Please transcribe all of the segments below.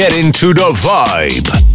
Get into the vibe.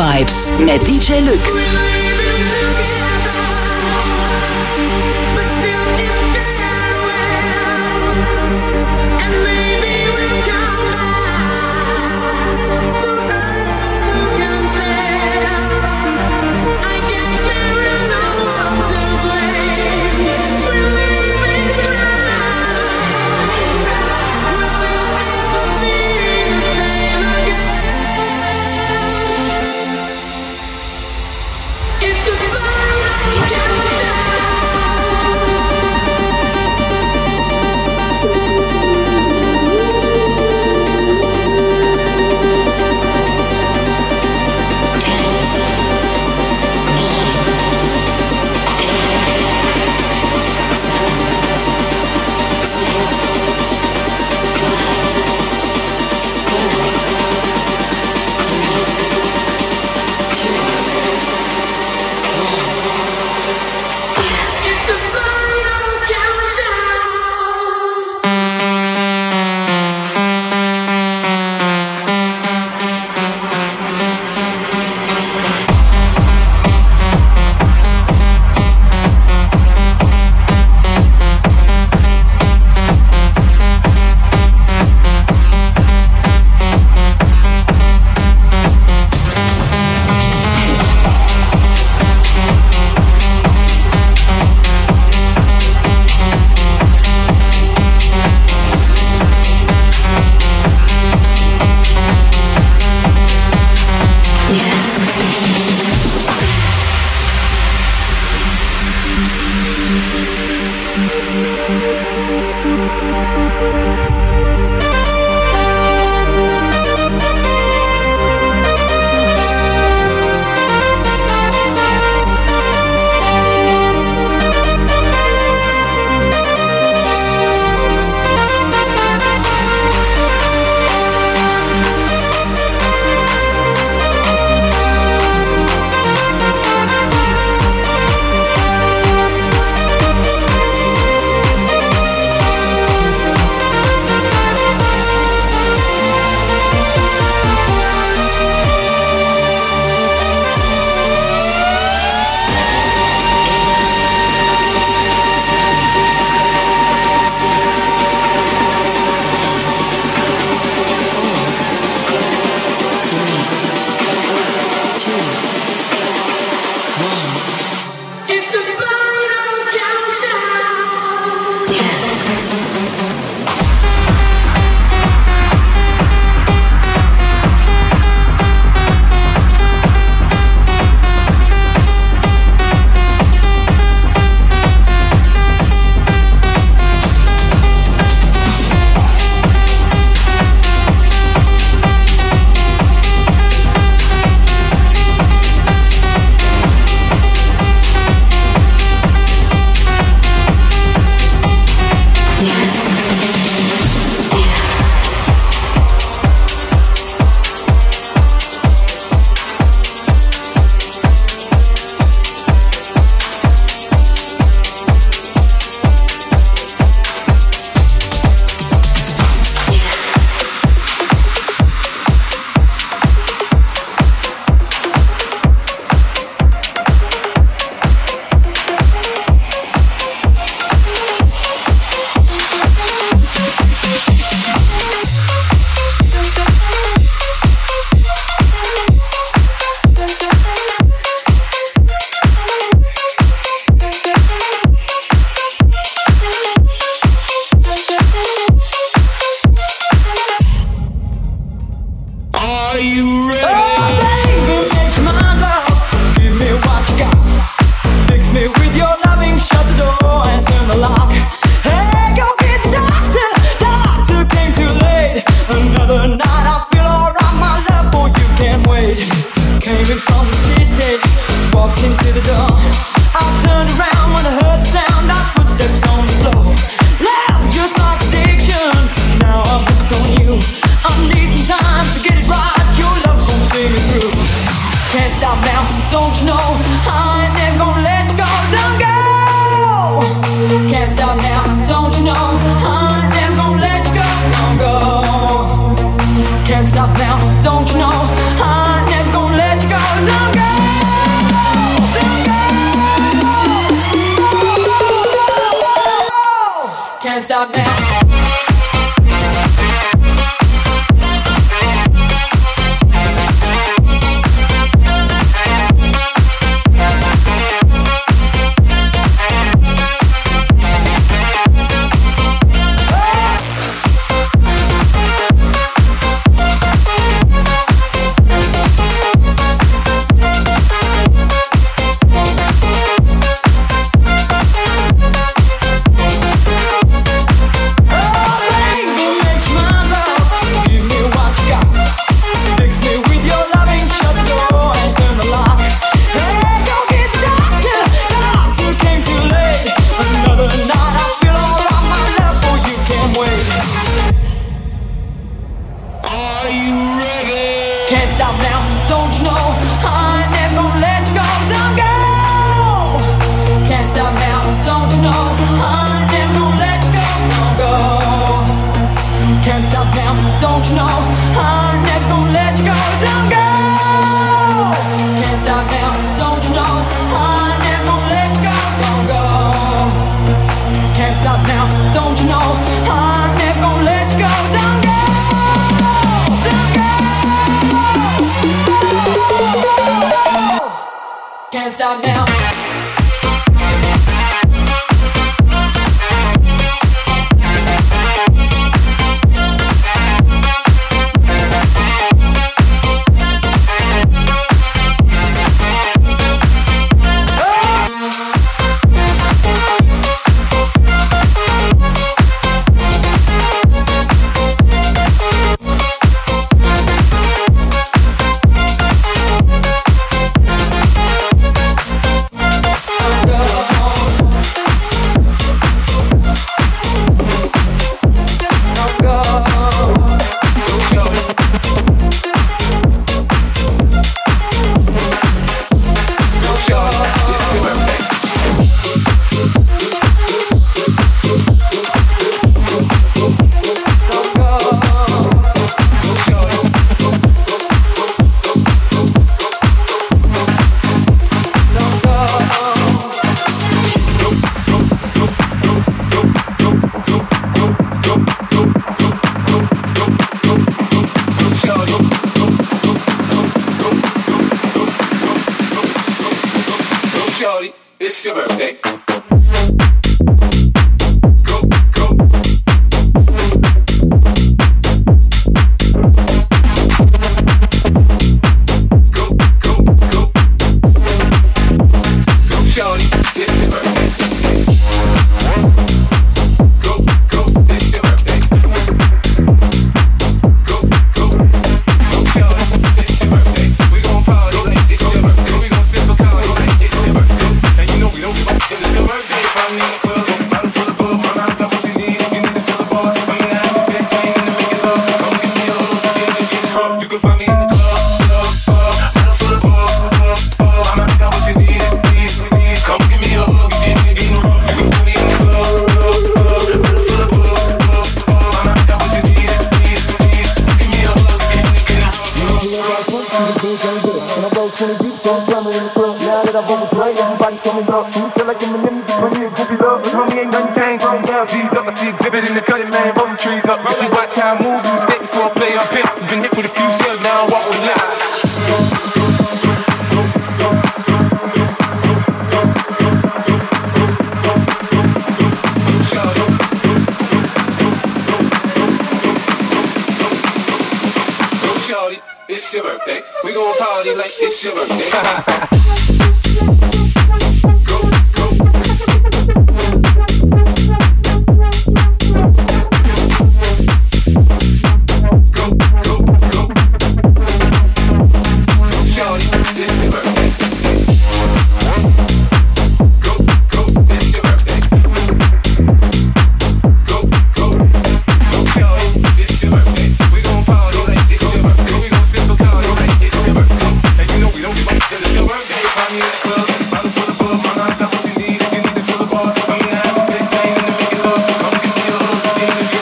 Vibes mit DJ Lück.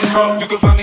You can find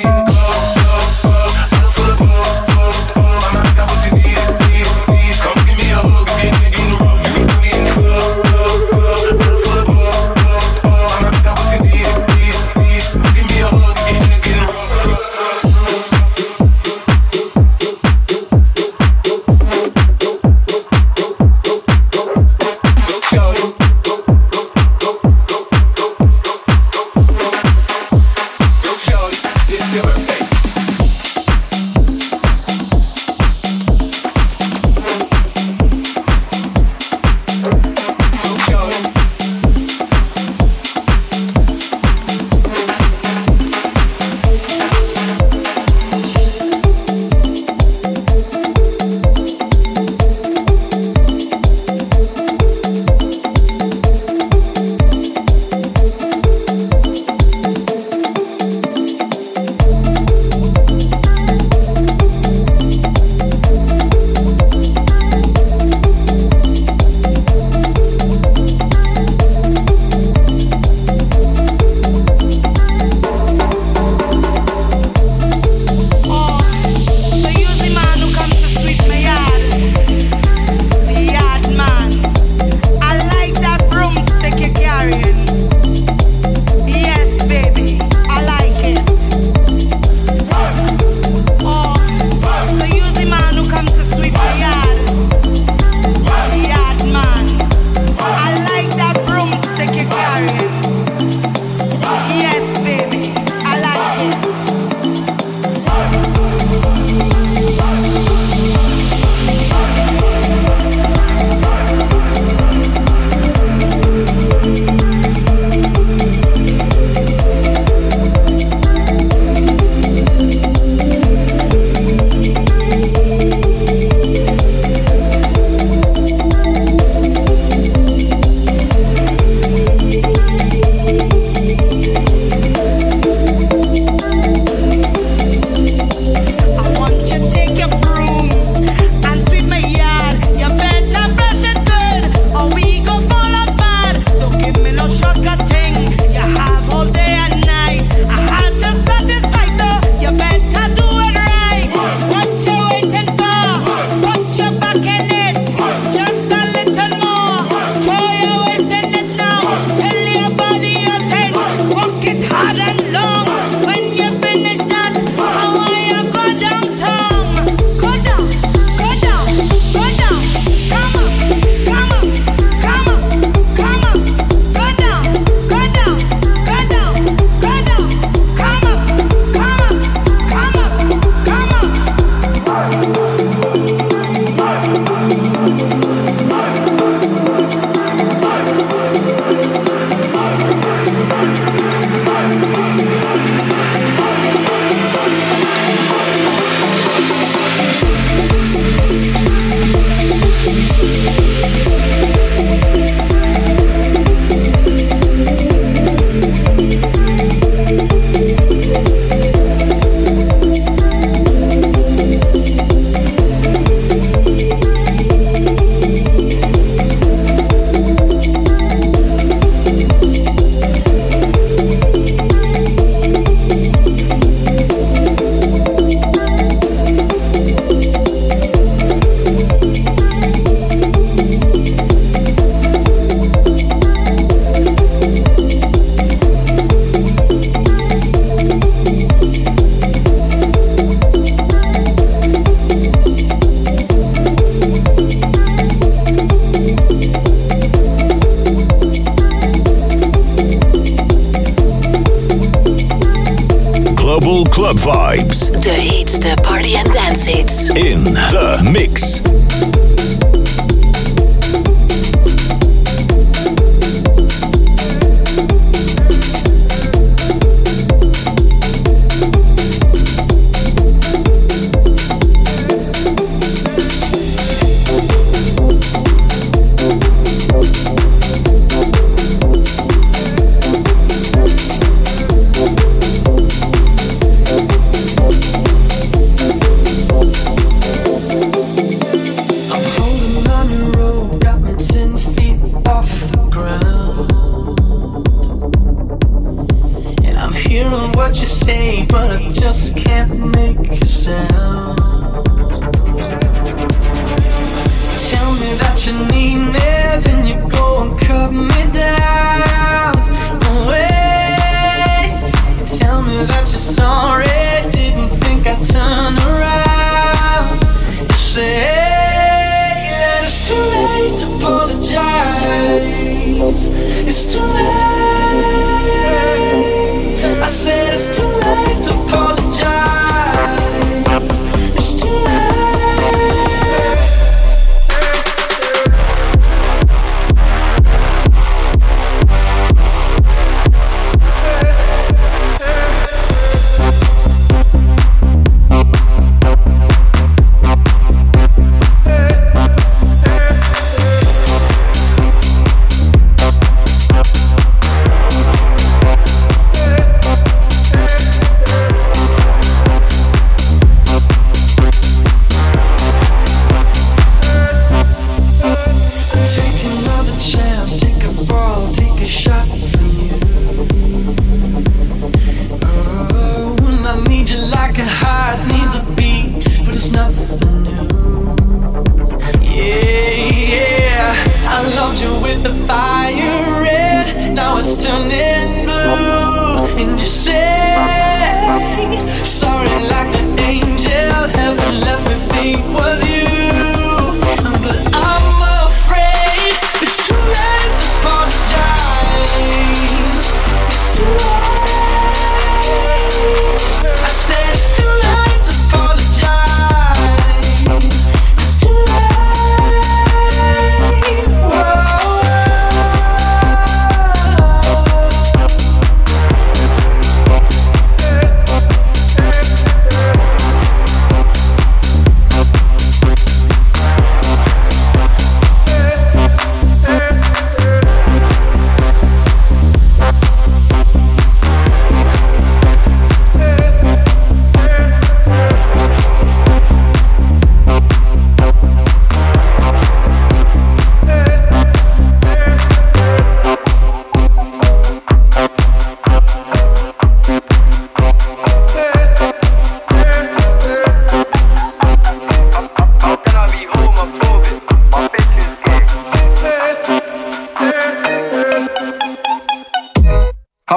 Vibes. De heetste party and dance hits. In the mix.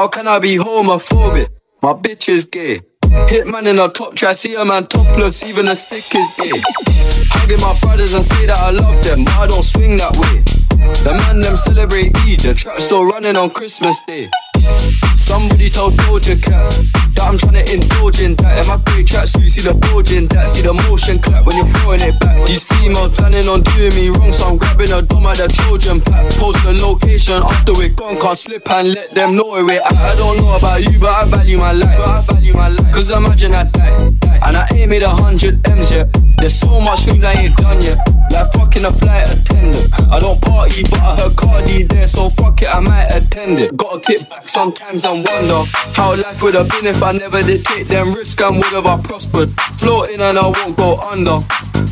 I be homophobic? My bitch is gay. Hitman in a top try, see a man topless, even a stick is gay. Hugging my brothers and say that I love them, but I don't swing that way. The man them celebrate Eid, the trap still running on Christmas Day. Somebody told Doja Cat that I'm trying to indulge in that. In my great tracksuit, see the bulge in that. See the motion clap when you're throwing it back. These females planning on doing me wrong, so I'm grabbing a dome at the Trojan pack. Post the location after we're gone, can't slip and let them know where we're at. I don't know about you, but I value my life. I value my life. Cause imagine I die, and I ain't made a hundred M's yet. There's so much things I ain't done yet. Like fucking a flight attendant. I don't party, but I heard Cardi there, so fuck it, I might attend it. Gotta kick back sometimes and wonder how life would have been if I never did take them risks and would have I prospered. Floating and I won't go under.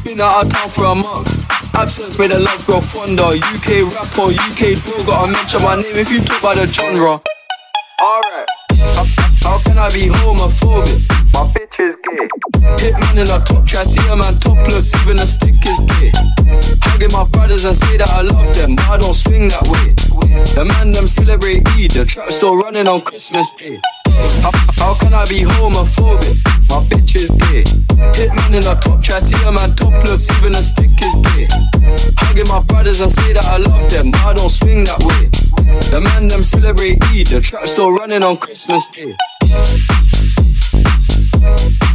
Been out of town for a month. Absence made the love grow fonder. UK rapper, UK drill, gotta mention my name if you talk about the genre. Alright. How can I be homophobic? My bitch is gay. Hitman in a top try, see a man topless, even a stick is gay. Hugging my brothers and say that I love them, but I don't swing that way. The man them celebrate Eid, the trap still running on Christmas Day. How, how can I be homophobic? My bitch is gay. Hitman in a top try, see a man topless, even a stick is gay. Hugging my brothers and say that I love them, but I don't swing that way. The man them celebrate Eid, the trap still running on Christmas Day. Thank you.